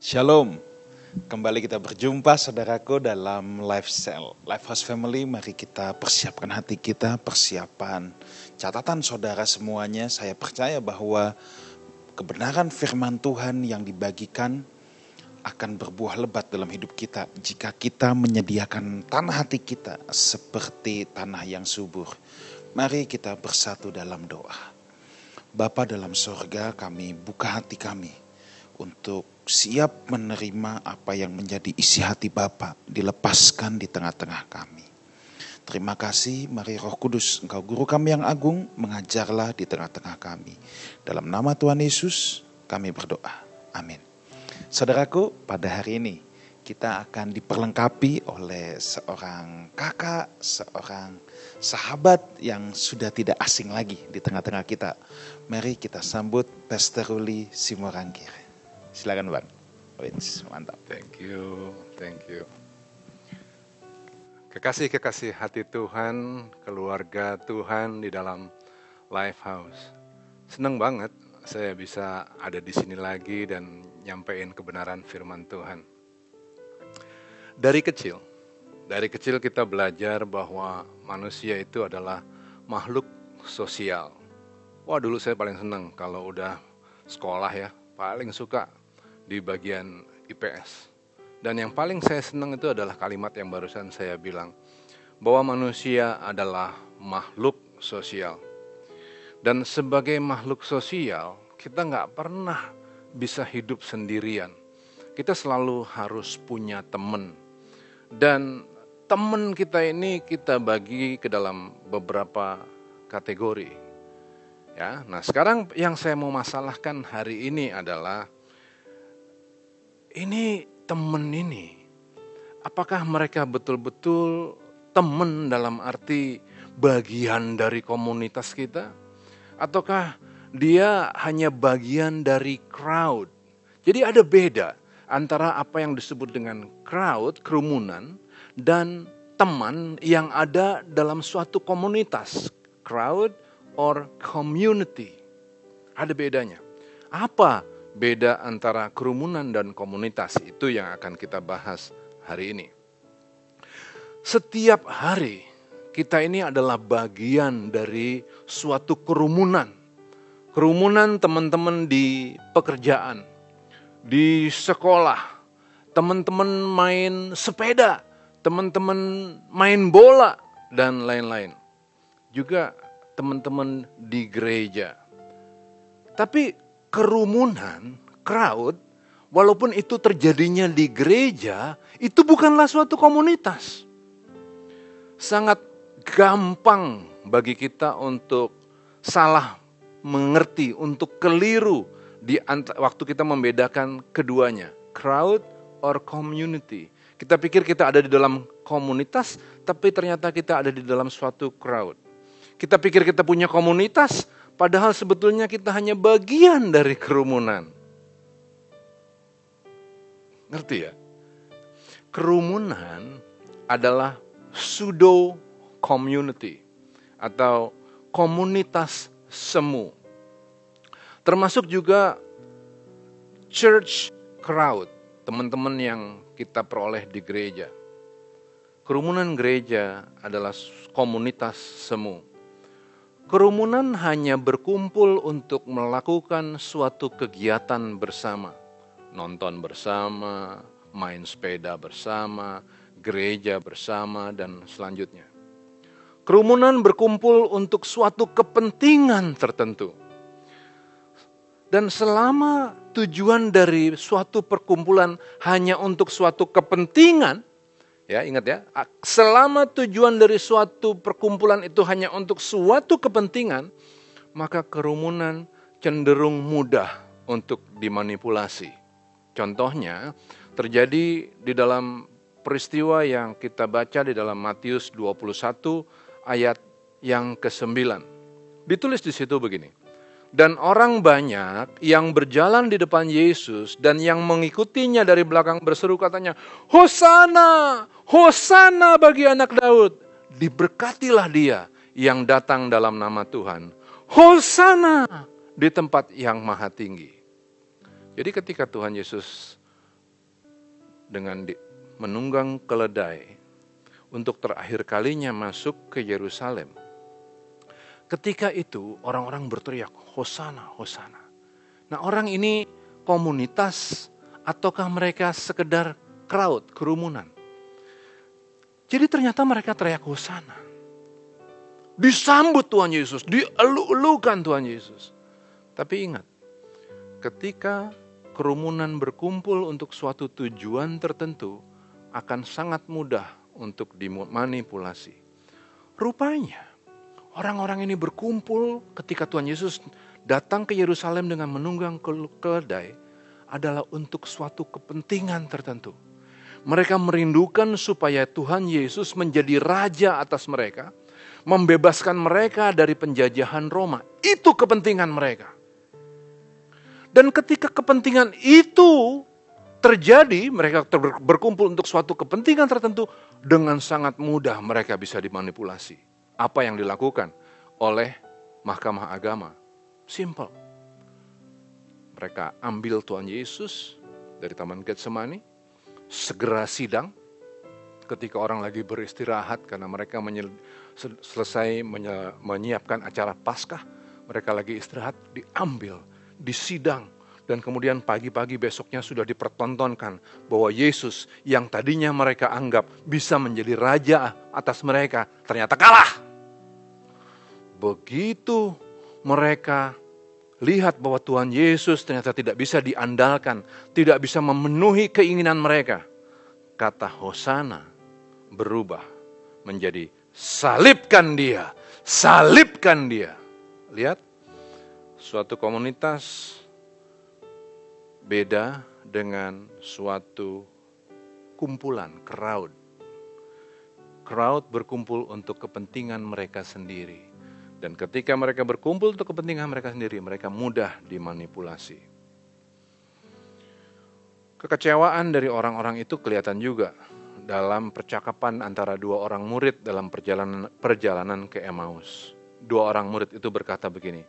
Shalom. Kembali kita berjumpa saudaraku dalam. Life House Family, mari kita persiapkan hati kita, persiapan catatan saudara semuanya. Saya percaya bahwa kebenaran firman Tuhan yang dibagikan akan berbuah lebat dalam hidup kita jika kita menyediakan tanah hati kita seperti tanah yang subur. Mari kita bersatu dalam doa. Bapa dalam sorga kami buka hati kami untuk siap menerima apa yang menjadi isi hati Bapa dilepaskan di tengah-tengah kami. Terima kasih, mari Roh Kudus, Engkau guru kami yang agung, mengajarlah di tengah-tengah kami. Dalam nama Tuhan Yesus, kami berdoa. Amin. Saudaraku, pada hari ini kita akan diperlengkapi oleh seorang kakak, seorang sahabat yang sudah tidak asing lagi di tengah-tengah kita. Mari kita sambut Pastor Ruli Simorangkir. Silakan Bang. Wins, mantap. Thank you, thank you. Kekasih-kekasih hati Tuhan, keluarga Tuhan di dalam Life House. Senang banget saya bisa ada di sini lagi dan nyampein kebenaran firman Tuhan. Dari kecil, dari kecil kita belajar bahwa manusia itu adalah makhluk sosial. Wah dulu saya paling senang kalau udah sekolah ya, paling suka di bagian IPS. Dan yang paling saya senang itu adalah kalimat yang barusan saya bilang, bahwa manusia adalah makhluk sosial. Dan sebagai makhluk sosial, kita nggak pernah bisa hidup sendirian. Kita selalu harus punya teman. Dan teman kita ini kita bagi ke dalam beberapa kategori. Ya, nah sekarang yang saya mau masalahkan hari ini adalah ini teman ini, apakah mereka betul-betul teman dalam arti bagian dari komunitas kita? Ataukah dia hanya bagian dari crowd? Jadi ada beda antara apa yang disebut dengan crowd, kerumunan, dan teman yang ada dalam suatu komunitas, crowd or community. Ada bedanya. Apa beda antara kerumunan dan komunitas itu yang akan kita bahas hari ini. Setiap hari kita ini adalah bagian dari suatu kerumunan. Kerumunan teman-teman di pekerjaan, di sekolah, teman-teman main sepeda, teman-teman main bola, dan lain-lain. Juga teman-teman di gereja. Tapi kerumunan, crowd, walaupun itu terjadinya di gereja, itu bukanlah suatu komunitas. Sangat gampang bagi kita untuk salah mengerti, untuk keliru di waktu kita membedakan keduanya, crowd or community. Kita pikir kita ada di dalam komunitas, tapi ternyata kita ada di dalam suatu crowd. Kita pikir kita punya komunitas, Padahal sebetulnya kita hanya bagian dari kerumunan. Ngerti ya? Kerumunan adalah pseudo community atau komunitas semu. Termasuk juga church crowd, teman-teman yang kita peroleh di gereja. Kerumunan gereja adalah komunitas semu. Kerumunan hanya berkumpul untuk melakukan suatu kegiatan bersama, nonton bersama, main sepeda bersama, gereja bersama, dan selanjutnya. Kerumunan berkumpul untuk suatu kepentingan tertentu, dan selama tujuan dari suatu perkumpulan hanya untuk suatu kepentingan, Ya, ingat ya, selama tujuan dari suatu perkumpulan itu hanya untuk suatu kepentingan, maka kerumunan cenderung mudah untuk dimanipulasi. Contohnya terjadi di dalam peristiwa yang kita baca di dalam Matius 21 ayat yang ke-9. Ditulis di situ begini. Dan orang banyak yang berjalan di depan Yesus dan yang mengikutinya dari belakang berseru katanya, Hosana, Hosana bagi anak Daud. Diberkatilah dia yang datang dalam nama Tuhan. Hosana di tempat yang maha tinggi. Jadi ketika Tuhan Yesus dengan menunggang keledai untuk terakhir kalinya masuk ke Yerusalem. Ketika itu orang-orang berteriak, Hosana, Hosana. Nah orang ini komunitas ataukah mereka sekedar crowd, kerumunan? Jadi ternyata mereka teriak Hosana. Disambut Tuhan Yesus, dielu-elukan Tuhan Yesus. Tapi ingat, ketika kerumunan berkumpul untuk suatu tujuan tertentu, akan sangat mudah untuk dimanipulasi. Rupanya, orang-orang ini berkumpul ketika Tuhan Yesus datang ke Yerusalem dengan menunggang keledai adalah untuk suatu kepentingan tertentu. Mereka merindukan supaya Tuhan Yesus menjadi raja atas mereka, membebaskan mereka dari penjajahan Roma. Itu kepentingan mereka. Dan ketika kepentingan itu terjadi, mereka berkumpul untuk suatu kepentingan tertentu, dengan sangat mudah mereka bisa dimanipulasi. Apa yang dilakukan oleh Mahkamah Agama? Simple. Mereka ambil Tuhan Yesus dari Taman Getsemani, segera sidang ketika orang lagi beristirahat karena mereka selesai menyiapkan acara Paskah, mereka lagi istirahat, diambil, disidang, dan kemudian pagi-pagi besoknya sudah dipertontonkan bahwa Yesus yang tadinya mereka anggap bisa menjadi raja atas mereka ternyata kalah. Begitu mereka lihat bahwa Tuhan Yesus ternyata tidak bisa diandalkan, tidak bisa memenuhi keinginan mereka. Kata Hosana berubah menjadi salibkan dia, salibkan dia. Lihat, suatu komunitas beda dengan suatu kumpulan, crowd. Crowd berkumpul untuk kepentingan mereka sendiri. Dan ketika mereka berkumpul untuk kepentingan mereka sendiri, mereka mudah dimanipulasi. Kekecewaan dari orang-orang itu kelihatan juga dalam percakapan antara dua orang murid dalam perjalanan perjalanan ke Emmaus. Dua orang murid itu berkata begini,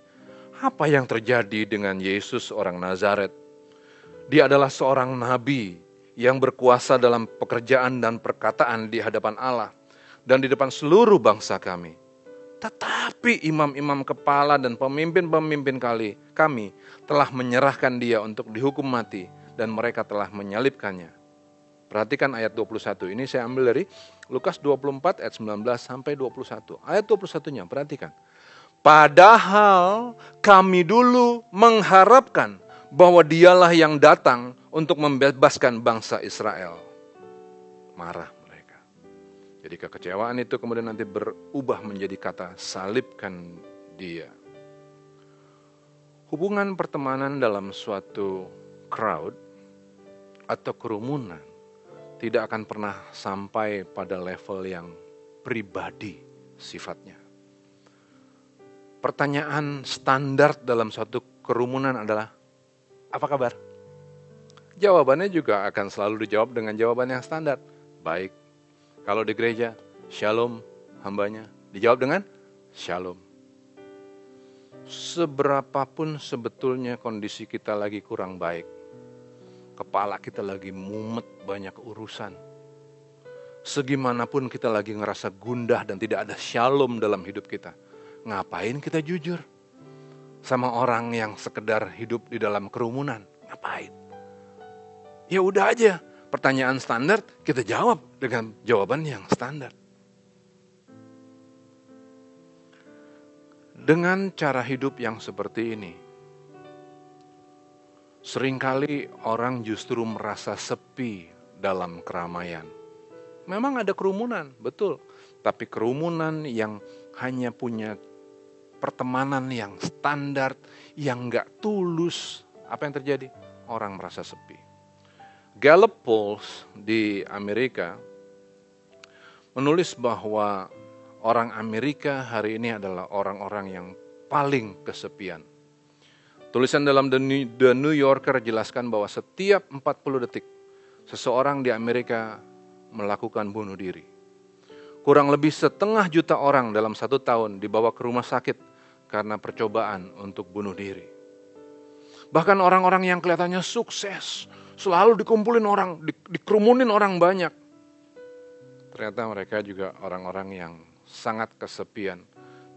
"Apa yang terjadi dengan Yesus orang Nazaret? Dia adalah seorang nabi yang berkuasa dalam pekerjaan dan perkataan di hadapan Allah dan di depan seluruh bangsa kami. Tetapi imam-imam kepala dan pemimpin-pemimpin kali kami telah menyerahkan dia untuk dihukum mati dan mereka telah menyalibkannya. Perhatikan ayat 21. Ini saya ambil dari Lukas 24 ayat 19 sampai 21. Ayat 21-nya, perhatikan. Padahal kami dulu mengharapkan bahwa dialah yang datang untuk membebaskan bangsa Israel. Marah. Jadi kekecewaan itu kemudian nanti berubah menjadi kata salibkan dia. Hubungan pertemanan dalam suatu crowd atau kerumunan tidak akan pernah sampai pada level yang pribadi sifatnya. Pertanyaan standar dalam suatu kerumunan adalah apa kabar? Jawabannya juga akan selalu dijawab dengan jawaban yang standar. Baik. Kalau di gereja, shalom hambanya. Dijawab dengan shalom. Seberapapun sebetulnya kondisi kita lagi kurang baik. Kepala kita lagi mumet banyak urusan. Segimanapun kita lagi ngerasa gundah dan tidak ada shalom dalam hidup kita. Ngapain kita jujur? sama orang yang sekedar hidup di dalam kerumunan. Ngapain? Ya udah aja, pertanyaan standar kita jawab dengan jawaban yang standar. Dengan cara hidup yang seperti ini, sering kali orang justru merasa sepi dalam keramaian. Memang ada kerumunan, betul, tapi kerumunan yang hanya punya pertemanan yang standar, yang nggak tulus, apa yang terjadi? Orang merasa sepi. Gallup Polls di Amerika menulis bahwa orang Amerika hari ini adalah orang-orang yang paling kesepian. Tulisan dalam The New Yorker jelaskan bahwa setiap 40 detik seseorang di Amerika melakukan bunuh diri. Kurang lebih setengah juta orang dalam satu tahun dibawa ke rumah sakit karena percobaan untuk bunuh diri. Bahkan orang-orang yang kelihatannya sukses, selalu dikumpulin orang, di, dikerumunin orang banyak. Ternyata mereka juga orang-orang yang sangat kesepian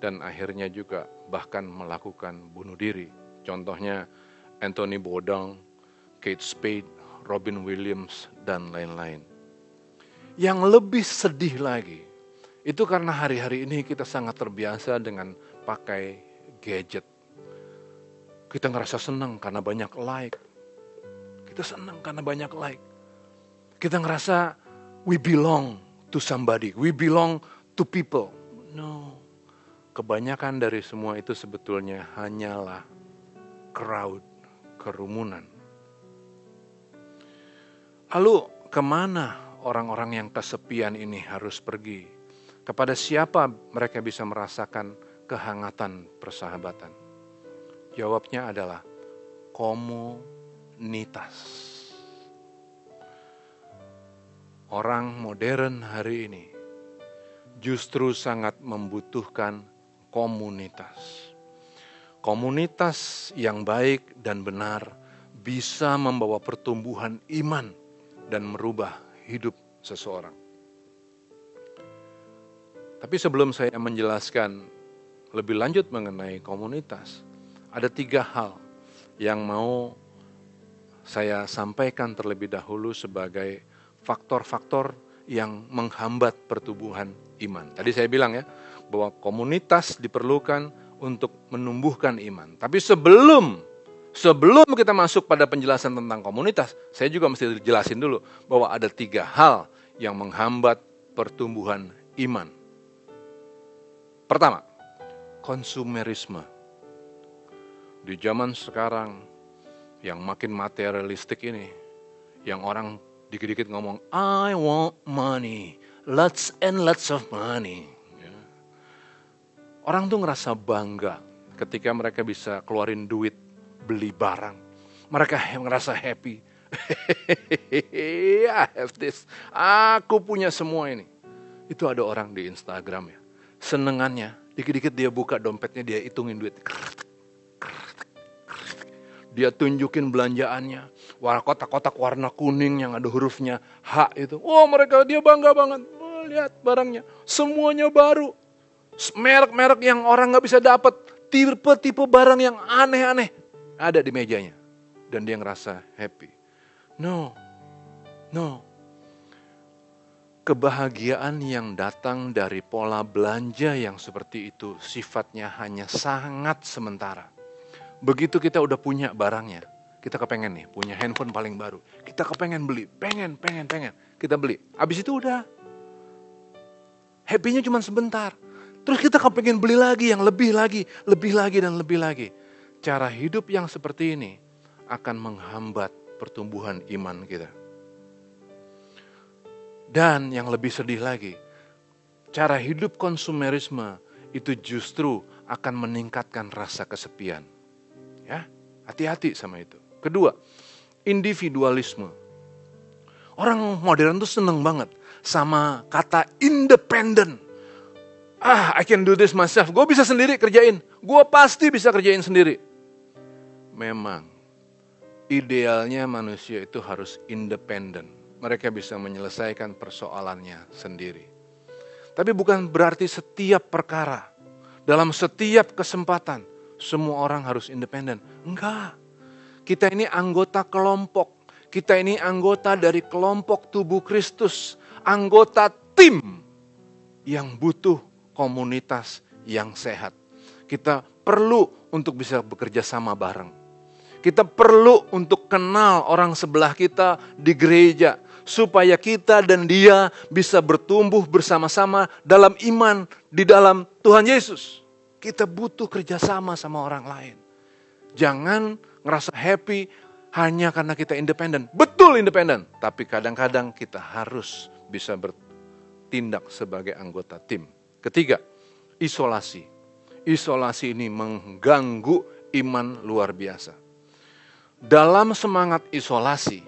dan akhirnya juga bahkan melakukan bunuh diri. Contohnya Anthony Bourdain, Kate Spade, Robin Williams, dan lain-lain. Yang lebih sedih lagi, itu karena hari-hari ini kita sangat terbiasa dengan pakai gadget. Kita ngerasa senang karena banyak like. Kita senang karena banyak like. Kita ngerasa we belong to somebody. We belong to people. No. Kebanyakan dari semua itu sebetulnya hanyalah crowd, kerumunan. Lalu ke mana orang-orang yang kesepian ini harus pergi? Kepada siapa mereka bisa merasakan kehangatan persahabatan? Jawabnya adalah komunitas. Orang modern hari ini justru sangat membutuhkan komunitas. Komunitas yang baik dan benar bisa membawa pertumbuhan iman dan merubah hidup seseorang. Tapi sebelum saya menjelaskan lebih lanjut mengenai komunitas, ada tiga hal yang mau saya sampaikan terlebih dahulu sebagai faktor-faktor yang menghambat pertumbuhan iman. Tadi saya bilang ya, bahwa komunitas diperlukan untuk menumbuhkan iman. Tapi sebelum sebelum kita masuk pada penjelasan tentang komunitas, saya juga mesti jelasin dulu bahwa ada tiga hal yang menghambat pertumbuhan iman. Pertama, konsumerisme. Di zaman sekarang yang makin materialistik ini, yang orang dikit-dikit ngomong, I want money, lots and lots of money. Ya. Orang tuh ngerasa bangga ketika mereka bisa keluarin duit beli barang. Mereka ngerasa happy. I have this. Aku punya semua ini. Itu ada orang di Instagram ya senengannya, dikit-dikit dia buka dompetnya, dia hitungin duit. Dia tunjukin belanjaannya, warna kotak-kotak warna kuning yang ada hurufnya H itu. Oh mereka dia bangga banget, oh, lihat barangnya, semuanya baru. Merek-merek yang orang nggak bisa dapat, tipe-tipe barang yang aneh-aneh ada di mejanya. Dan dia ngerasa happy. No, no, kebahagiaan yang datang dari pola belanja yang seperti itu sifatnya hanya sangat sementara. Begitu kita udah punya barangnya, kita kepengen nih punya handphone paling baru. Kita kepengen beli, pengen, pengen, pengen. Kita beli. Habis itu udah. Happy-nya cuma sebentar. Terus kita kepengen beli lagi yang lebih lagi, lebih lagi dan lebih lagi. Cara hidup yang seperti ini akan menghambat pertumbuhan iman kita. Dan yang lebih sedih lagi, cara hidup konsumerisme itu justru akan meningkatkan rasa kesepian. Ya, hati-hati sama itu. Kedua, individualisme. Orang modern tuh seneng banget sama kata independen. Ah, I can do this myself. Gue bisa sendiri kerjain. Gue pasti bisa kerjain sendiri. Memang, idealnya manusia itu harus independen mereka bisa menyelesaikan persoalannya sendiri. Tapi bukan berarti setiap perkara, dalam setiap kesempatan, semua orang harus independen. Enggak. Kita ini anggota kelompok. Kita ini anggota dari kelompok tubuh Kristus. Anggota tim yang butuh komunitas yang sehat. Kita perlu untuk bisa bekerja sama bareng. Kita perlu untuk kenal orang sebelah kita di gereja supaya kita dan dia bisa bertumbuh bersama-sama dalam iman di dalam Tuhan Yesus. Kita butuh kerjasama sama orang lain. Jangan ngerasa happy hanya karena kita independen. Betul independen, tapi kadang-kadang kita harus bisa bertindak sebagai anggota tim. Ketiga, isolasi. Isolasi ini mengganggu iman luar biasa. Dalam semangat isolasi,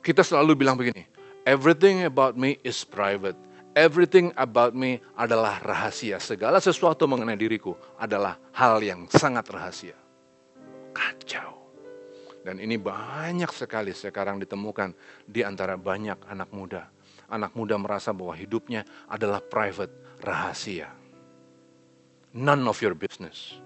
kita selalu bilang begini, everything about me is private. Everything about me adalah rahasia. Segala sesuatu mengenai diriku adalah hal yang sangat rahasia. Kacau. Dan ini banyak sekali sekarang ditemukan di antara banyak anak muda. Anak muda merasa bahwa hidupnya adalah private, rahasia. None of your business.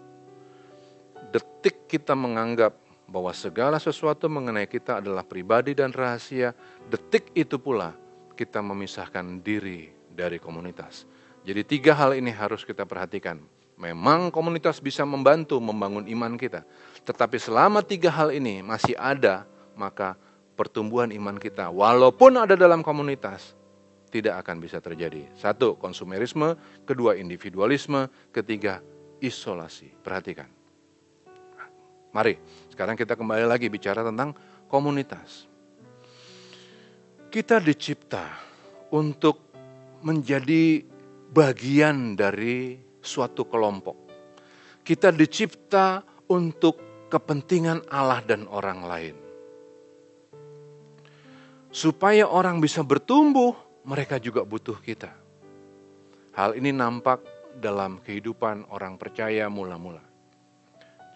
Detik kita menganggap bahwa segala sesuatu mengenai kita adalah pribadi dan rahasia, detik itu pula kita memisahkan diri dari komunitas. Jadi tiga hal ini harus kita perhatikan. Memang komunitas bisa membantu membangun iman kita. Tetapi selama tiga hal ini masih ada, maka pertumbuhan iman kita walaupun ada dalam komunitas tidak akan bisa terjadi. Satu, konsumerisme. Kedua, individualisme. Ketiga, isolasi. Perhatikan. Mari, sekarang kita kembali lagi bicara tentang komunitas. Kita dicipta untuk menjadi bagian dari suatu kelompok. Kita dicipta untuk kepentingan Allah dan orang lain. Supaya orang bisa bertumbuh, mereka juga butuh kita. Hal ini nampak dalam kehidupan orang percaya mula-mula.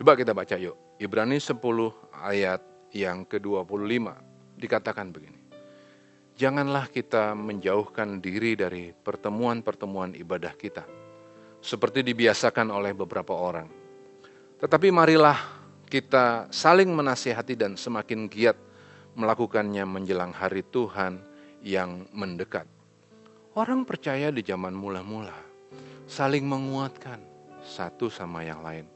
Coba kita baca yuk. Ibrani 10 ayat yang ke-25 dikatakan begini. Janganlah kita menjauhkan diri dari pertemuan-pertemuan ibadah kita, seperti dibiasakan oleh beberapa orang. Tetapi marilah kita saling menasihati dan semakin giat melakukannya menjelang hari Tuhan yang mendekat. Orang percaya di zaman mula-mula saling menguatkan satu sama yang lain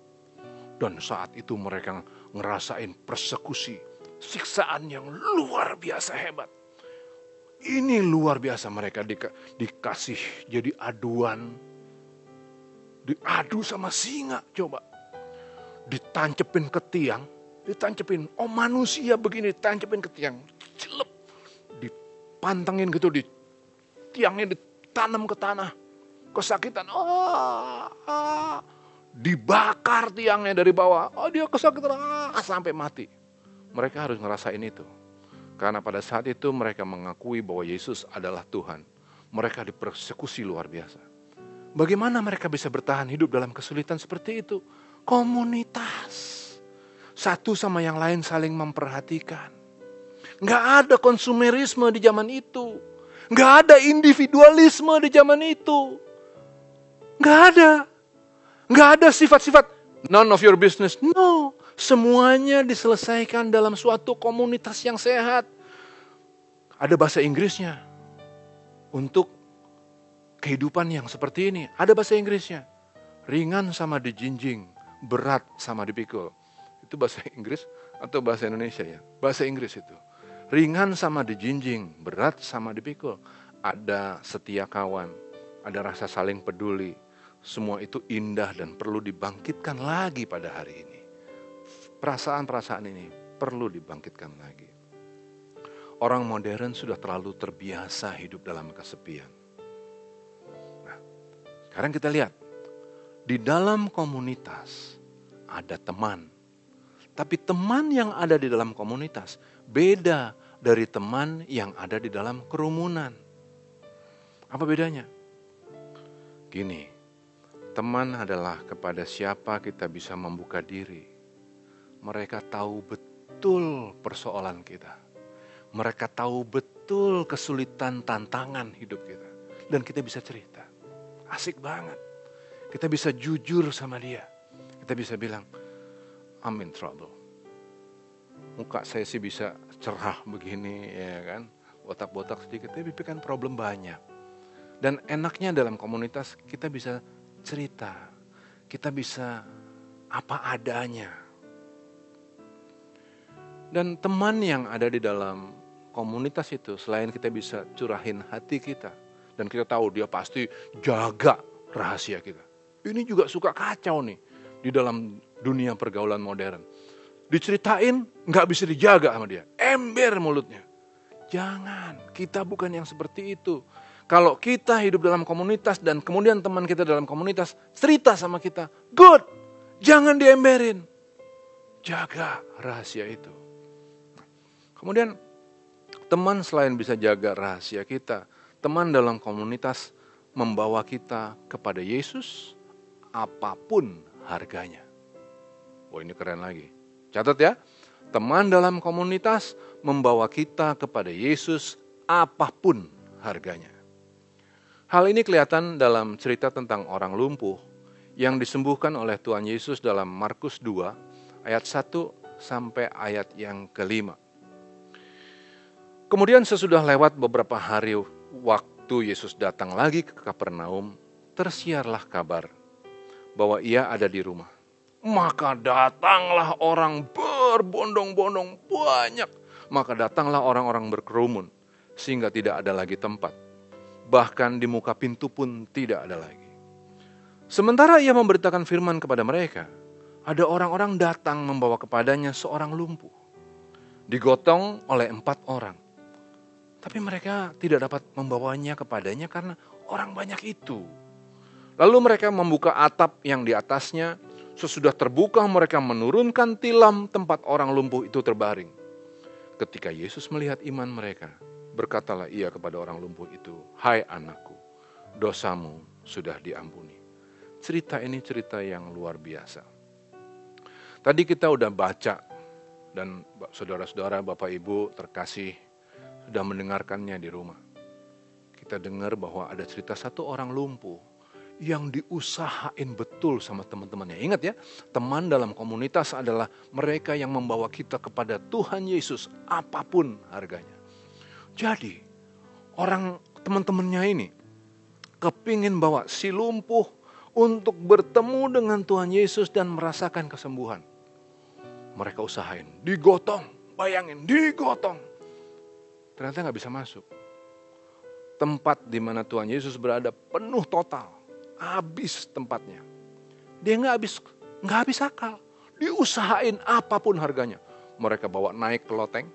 dan saat itu mereka ngerasain persekusi, siksaan yang luar biasa hebat. Ini luar biasa mereka di, dikasih jadi aduan. Diadu sama singa coba. Ditancepin ke tiang, ditancepin. Oh manusia begini, ditancepin ke tiang. Celep. Dipantengin gitu, di tiangnya ditanam ke tanah. Kesakitan. Oh, ah dibakar tiangnya dari bawah. Oh dia kesakitan ah, sampai mati. Mereka harus ngerasain itu. Karena pada saat itu mereka mengakui bahwa Yesus adalah Tuhan. Mereka dipersekusi luar biasa. Bagaimana mereka bisa bertahan hidup dalam kesulitan seperti itu? Komunitas. Satu sama yang lain saling memperhatikan. Nggak ada konsumerisme di zaman itu. Nggak ada individualisme di zaman itu. Nggak ada. Nggak ada sifat-sifat none of your business. No, semuanya diselesaikan dalam suatu komunitas yang sehat. Ada bahasa Inggrisnya. Untuk kehidupan yang seperti ini, ada bahasa Inggrisnya. Ringan sama dijinjing, berat sama dipikul. Itu bahasa Inggris atau bahasa Indonesia ya? Bahasa Inggris itu. Ringan sama dijinjing, berat sama dipikul. Ada setia kawan, ada rasa saling peduli, semua itu indah dan perlu dibangkitkan lagi pada hari ini. Perasaan-perasaan ini perlu dibangkitkan lagi. Orang modern sudah terlalu terbiasa hidup dalam kesepian. Nah, sekarang kita lihat. Di dalam komunitas ada teman. Tapi teman yang ada di dalam komunitas beda dari teman yang ada di dalam kerumunan. Apa bedanya? Gini, Teman adalah kepada siapa kita bisa membuka diri. Mereka tahu betul persoalan kita. Mereka tahu betul kesulitan tantangan hidup kita. Dan kita bisa cerita. Asik banget. Kita bisa jujur sama dia. Kita bisa bilang, I'm in trouble. Muka saya sih bisa cerah begini ya kan. Botak-botak sedikit, tapi kan problem banyak. Dan enaknya dalam komunitas kita bisa cerita, kita bisa apa adanya. Dan teman yang ada di dalam komunitas itu, selain kita bisa curahin hati kita, dan kita tahu dia pasti jaga rahasia kita. Ini juga suka kacau nih di dalam dunia pergaulan modern. Diceritain nggak bisa dijaga sama dia, ember mulutnya. Jangan, kita bukan yang seperti itu. Kalau kita hidup dalam komunitas dan kemudian teman kita dalam komunitas cerita sama kita, good, jangan diemberin. Jaga rahasia itu. Kemudian teman selain bisa jaga rahasia kita, teman dalam komunitas membawa kita kepada Yesus apa pun harganya. Oh ini keren lagi. Catat ya, Teman dalam komunitas membawa kita kepada Yesus apa pun harganya. Hal ini kelihatan dalam cerita tentang orang lumpuh yang disembuhkan oleh Tuhan Yesus dalam Markus 2 ayat 1 sampai ayat yang kelima. Kemudian sesudah lewat beberapa hari waktu Yesus datang lagi ke Kapernaum, tersiarlah kabar bahwa ia ada di rumah. Maka datanglah orang berbondong-bondong banyak. Maka datanglah orang-orang berkerumun sehingga tidak ada lagi tempat. Bahkan di muka pintu pun tidak ada lagi. Sementara ia memberitakan firman kepada mereka, ada orang-orang datang membawa kepadanya seorang lumpuh. Digotong oleh empat orang. Tapi mereka tidak dapat membawanya kepadanya karena orang banyak itu. Lalu mereka membuka atap yang di atasnya. Sesudah terbuka mereka menurunkan tilam tempat orang lumpuh itu terbaring. Ketika Yesus melihat iman mereka, berkatalah ia kepada orang lumpuh itu, Hai anakku, dosamu sudah diampuni. Cerita ini cerita yang luar biasa. Tadi kita udah baca dan saudara-saudara, Bapak Ibu terkasih sudah mendengarkannya di rumah. Kita dengar bahwa ada cerita satu orang lumpuh yang diusahain betul sama teman-temannya. Ingat ya, teman dalam komunitas adalah mereka yang membawa kita kepada Tuhan Yesus apa pun harganya. Jadi, orang teman-temannya ini kepingin bawa si lumpuh untuk bertemu dengan Tuhan Yesus dan merasakan kesembuhan. Mereka usahain, digotong, bayangin, digotong ternyata nggak bisa masuk. Tempat di mana Tuhan Yesus berada penuh total, habis tempatnya. Dia nggak habis, nggak habis akal. Diusahain apa pun harganya. Mereka bawa naik ke loteng,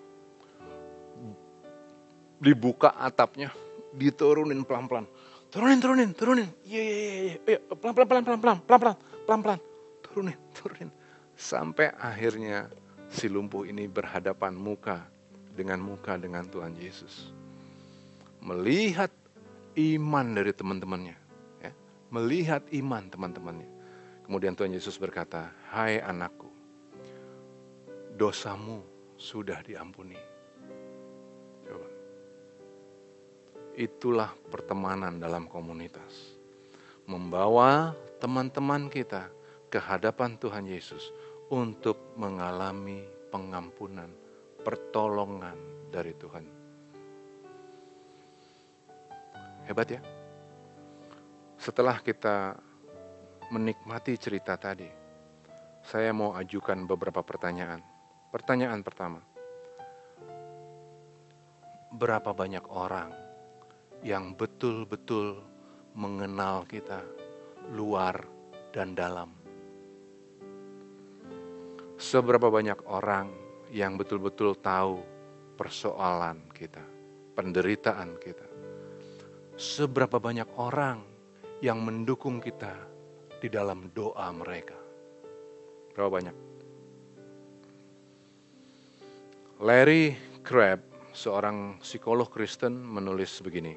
dibuka atapnya, diturunin pelan-pelan. Turunin, turunin, turunin. Iya, iya, iya, iya. Pelan-pelan, pelan-pelan, pelan-pelan, pelan-pelan, pelan Turunin, turunin. Sampai akhirnya si lumpuh ini berhadapan muka dengan muka dengan Tuhan Yesus. Melihat iman dari teman-temannya. Ya, melihat iman teman-temannya. Kemudian Tuhan Yesus berkata, Hai anakku, dosamu sudah diampuni. Coba. Itulah pertemanan dalam komunitas. Membawa teman-teman kita ke hadapan Tuhan Yesus untuk mengalami pengampunan pertolongan dari Tuhan. Hebat ya. Setelah kita menikmati cerita tadi, saya mau ajukan beberapa pertanyaan. Pertanyaan pertama, berapa banyak orang yang betul-betul mengenal kita luar dan dalam? Seberapa banyak orang yang betul-betul tahu persoalan kita, penderitaan kita. Seberapa banyak orang yang mendukung kita di dalam doa mereka? Berapa banyak? Larry Crabb, seorang psikolog Kristen menulis begini.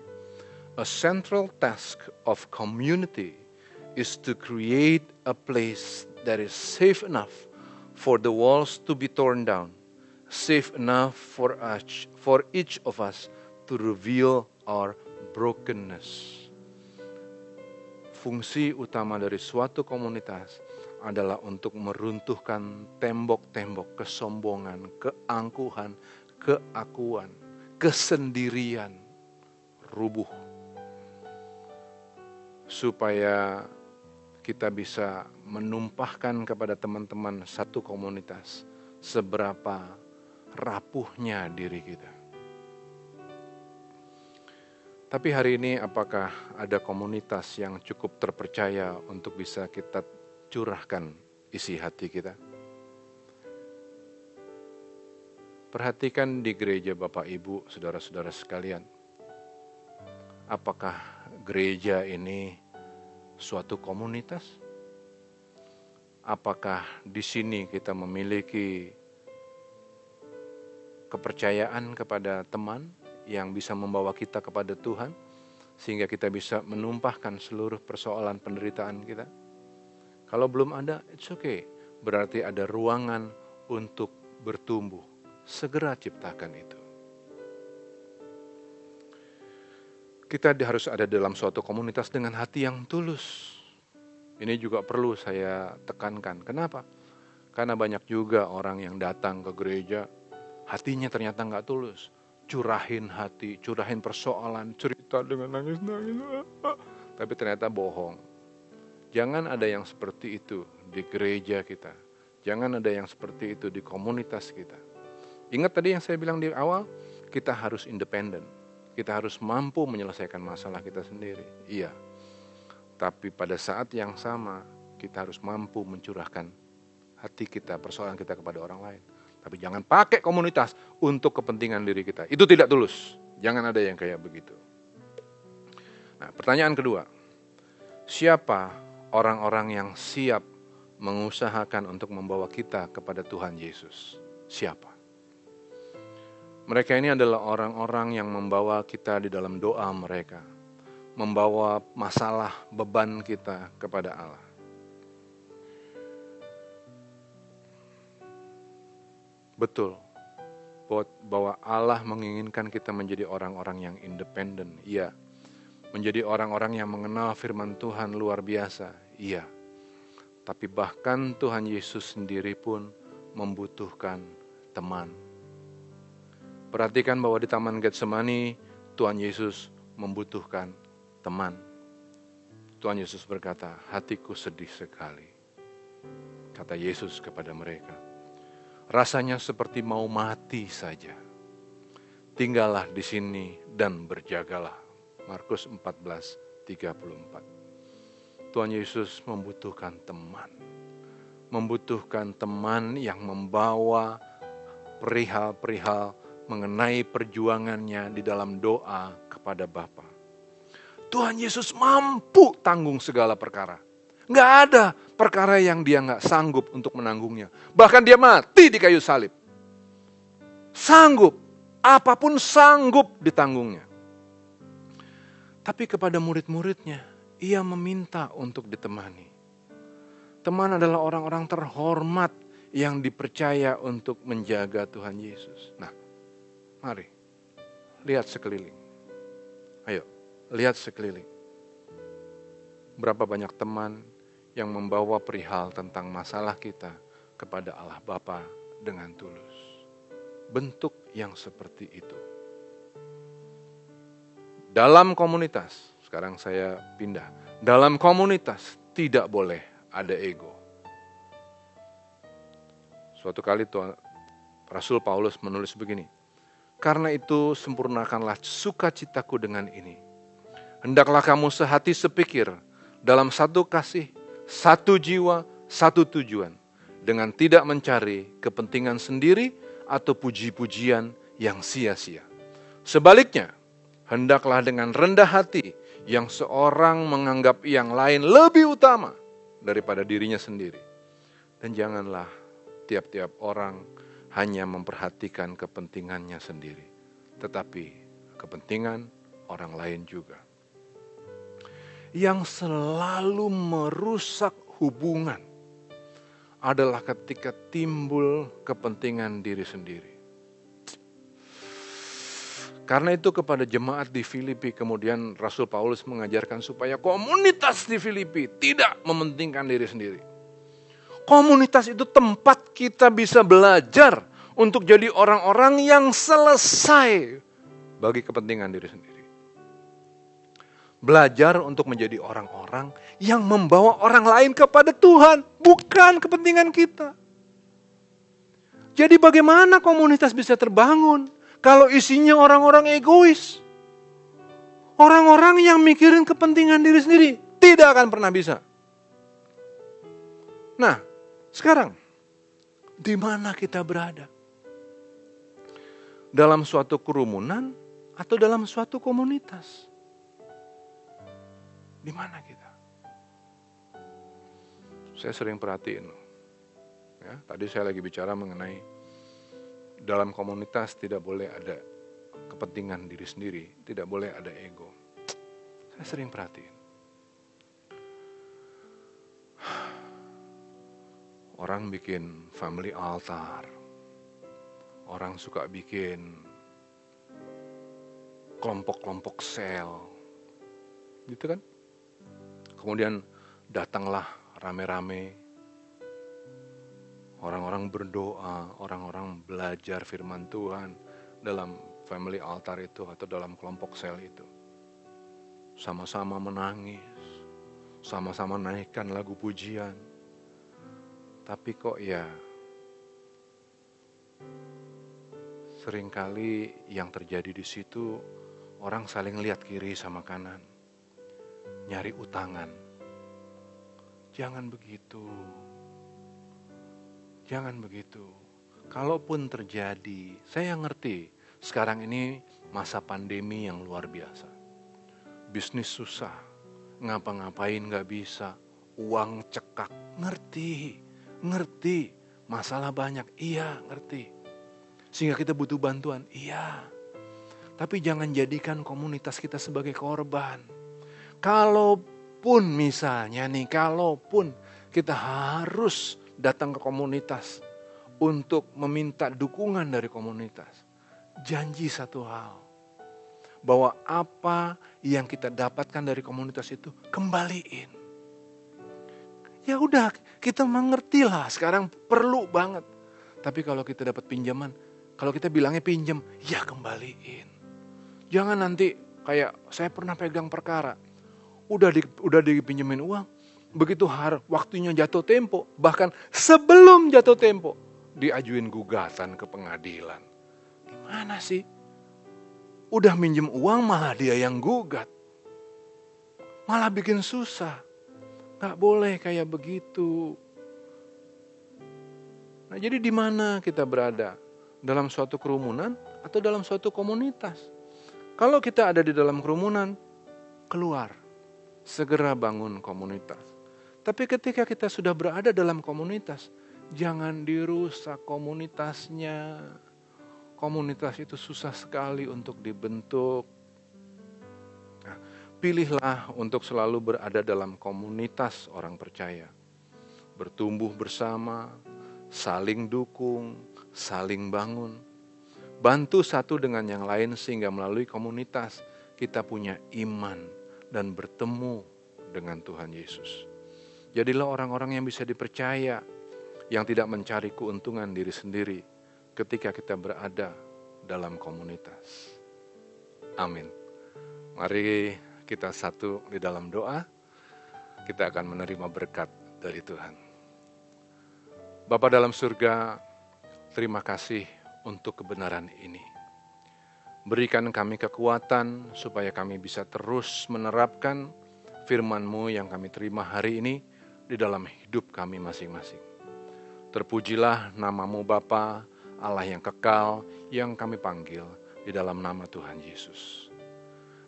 A central task of community is to create a place that is safe enough for the walls to be torn down safe enough for us, for each of us to reveal our brokenness. Fungsi utama dari suatu komunitas adalah untuk meruntuhkan tembok-tembok kesombongan, keangkuhan, keakuan, kesendirian, rubuh. Supaya kita bisa menumpahkan kepada teman-teman satu komunitas seberapa rapuhnya diri kita. Tapi hari ini apakah ada komunitas yang cukup terpercaya untuk bisa kita curahkan isi hati kita? Perhatikan di gereja Bapak Ibu, saudara-saudara sekalian. Apakah gereja ini suatu komunitas? Apakah di sini kita memiliki kepercayaan kepada teman yang bisa membawa kita kepada Tuhan, sehingga kita bisa menumpahkan seluruh persoalan penderitaan kita. Kalau belum ada, it's okay. Berarti ada ruangan untuk bertumbuh, segera ciptakan itu. Kita harus ada dalam suatu komunitas dengan hati yang tulus. Ini juga perlu saya tekankan. Kenapa? Karena banyak juga orang yang datang ke gereja, hatinya ternyata nggak tulus. Curahin hati, curahin persoalan, cerita dengan nangis-nangis. Tapi ternyata bohong. Jangan ada yang seperti itu di gereja kita. Jangan ada yang seperti itu di komunitas kita. Ingat tadi yang saya bilang di awal, kita harus independen. Kita harus mampu menyelesaikan masalah kita sendiri. Iya. Tapi pada saat yang sama, kita harus mampu mencurahkan hati kita, persoalan kita kepada orang lain. Tapi jangan pakai komunitas untuk kepentingan diri kita. Itu tidak tulus. Jangan ada yang kayak begitu. Nah, pertanyaan kedua. Siapa orang-orang yang siap mengusahakan untuk membawa kita kepada Tuhan Yesus? Siapa? Mereka ini adalah orang-orang yang membawa kita di dalam doa mereka, membawa masalah beban kita kepada Allah. Betul, bahwa Allah menginginkan kita menjadi orang-orang yang independen. Iya, menjadi orang-orang yang mengenal firman Tuhan luar biasa. Iya, tapi bahkan Tuhan Yesus sendiri pun membutuhkan teman. Perhatikan bahwa di Taman Getsemani, Tuhan Yesus membutuhkan teman. Tuhan Yesus berkata, hatiku sedih sekali. Kata Yesus kepada mereka, Rasanya seperti mau mati saja. Tinggallah di sini dan berjagalah. Markus 14, 34. Tuhan Yesus membutuhkan teman. Membutuhkan teman yang membawa perihal-perihal mengenai perjuangannya di dalam doa kepada Bapa. Tuhan Yesus mampu tanggung segala perkara. Nggak ada perkara yang dia nggak sanggup untuk menanggungnya. Bahkan dia mati di kayu salib. Sanggup. Apa pun sanggup ditanggungnya. Tapi kepada murid-muridnya, ia meminta untuk ditemani. Teman adalah orang-orang terhormat yang dipercaya untuk menjaga Tuhan Yesus. Nah, mari lihat sekeliling. Ayo, lihat sekeliling. Berapa banyak teman yang membawa perihal tentang masalah kita kepada Allah Bapa dengan tulus. Bentuk yang seperti itu. Dalam komunitas, sekarang saya pindah. Dalam komunitas tidak boleh ada ego. Suatu kali Tuhan, Rasul Paulus menulis begini, karena itu sempurnakanlah sukacitaku dengan ini. Hendaklah kamu sehati sepikir dalam satu kasih, satu jiwa, satu tujuan, dengan tidak mencari kepentingan sendiri atau puji-pujian yang sia-sia. Sebaliknya, hendaklah dengan rendah hati yang seorang menganggap yang lain lebih utama daripada dirinya sendiri. Dan janganlah tiap-tiap orang hanya memperhatikan kepentingannya sendiri, tetapi kepentingan orang lain juga yang selalu merusak hubungan adalah ketika timbul kepentingan diri sendiri. Karena itu kepada jemaat di Filipi kemudian Rasul Paulus mengajarkan supaya komunitas di Filipi tidak mementingkan diri sendiri. Komunitas itu tempat kita bisa belajar untuk jadi orang-orang yang selesai bagi kepentingan diri sendiri belajar untuk menjadi orang-orang yang membawa orang lain kepada Tuhan, bukan kepentingan kita. Jadi bagaimana komunitas bisa terbangun kalau isinya orang-orang egois? Orang-orang yang mikirin kepentingan diri sendiri tidak akan pernah bisa. Nah, sekarang di mana kita berada? Dalam suatu kerumunan atau dalam suatu komunitas? Di mana kita? Saya sering perhatiin. Ya, tadi saya lagi bicara mengenai dalam komunitas tidak boleh ada kepentingan diri sendiri, tidak boleh ada ego. Saya sering perhatiin. Orang bikin family altar. orang suka bikin kelompok-kelompok sel. Gitu kan? Kemudian datanglah rame-rame orang-orang berdoa, orang-orang belajar firman Tuhan dalam family altar itu atau dalam kelompok sel itu. Sama-sama menangis, sama-sama naikkan lagu pujian. Tapi kok ya sering kali yang terjadi di situ orang saling lihat kiri sama kanan. Nyari utangan. Jangan begitu. Jangan begitu. Kalaupun terjadi, saya ngerti sekarang ini masa pandemi yang luar biasa. Bisnis susah, ngapa-ngapain gak bisa, uang cekak, ngerti, ngerti, masalah banyak, iya ngerti. Sehingga kita butuh bantuan, iya. Tapi jangan jadikan komunitas kita sebagai korban. Kalaupun misalnya nih, kalaupun kita harus datang ke komunitas untuk meminta dukungan dari komunitas. Janji satu hal, bahwa apa yang kita dapatkan dari komunitas itu kembaliin. Ya udah, kita mengerti lah sekarang perlu banget. Tapi kalau kita dapat pinjaman, kalau kita bilangnya pinjam, ya kembaliin. Jangan nanti kayak saya pernah pegang perkara, udah di, udah dipinjemin uang, begitu har waktunya jatuh tempo, bahkan sebelum jatuh tempo, diajuin gugatan ke pengadilan. Gimana sih? Udah minjem uang malah dia yang gugat. Malah bikin susah. Gak boleh kayak begitu. Nah jadi di mana kita berada? Dalam suatu kerumunan atau dalam suatu komunitas? Kalau kita ada di dalam kerumunan, keluar. Segera bangun komunitas. Tapi ketika kita sudah berada dalam komunitas, jangan dirusak komunitasnya komunitas itu susah sekali untuk dibentuk. Nah, pilihlah untuk selalu berada dalam komunitas orang percaya. Bertumbuh bersama, saling dukung, saling bangun. Bantu satu dengan yang lain sehingga melalui komunitas kita punya iman dan bertemu dengan Tuhan Yesus. Jadilah orang-orang yang bisa dipercaya, yang tidak mencari keuntungan diri sendiri, ketika kita berada dalam komunitas. Amin. Mari kita satu di dalam doa, kita akan menerima berkat dari Tuhan. Bapa dalam surga, terima kasih untuk kebenaran ini. Berikan kami kekuatan supaya kami bisa terus menerapkan firman-Mu yang kami terima hari ini di dalam hidup kami masing-masing. Terpujilah namamu Bapa, Allah yang kekal yang kami panggil di dalam nama Tuhan Yesus.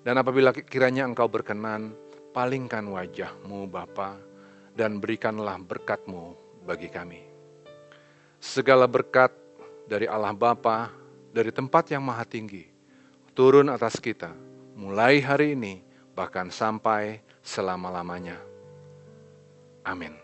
Dan apabila kiranya engkau berkenan, palingkan wajahmu Bapa dan berikanlah berkatmu bagi kami. Segala berkat dari Allah Bapa, dari tempat yang maha tinggi, turun atas kita, mulai hari ini, bahkan sampai selama-lamanya. Amin.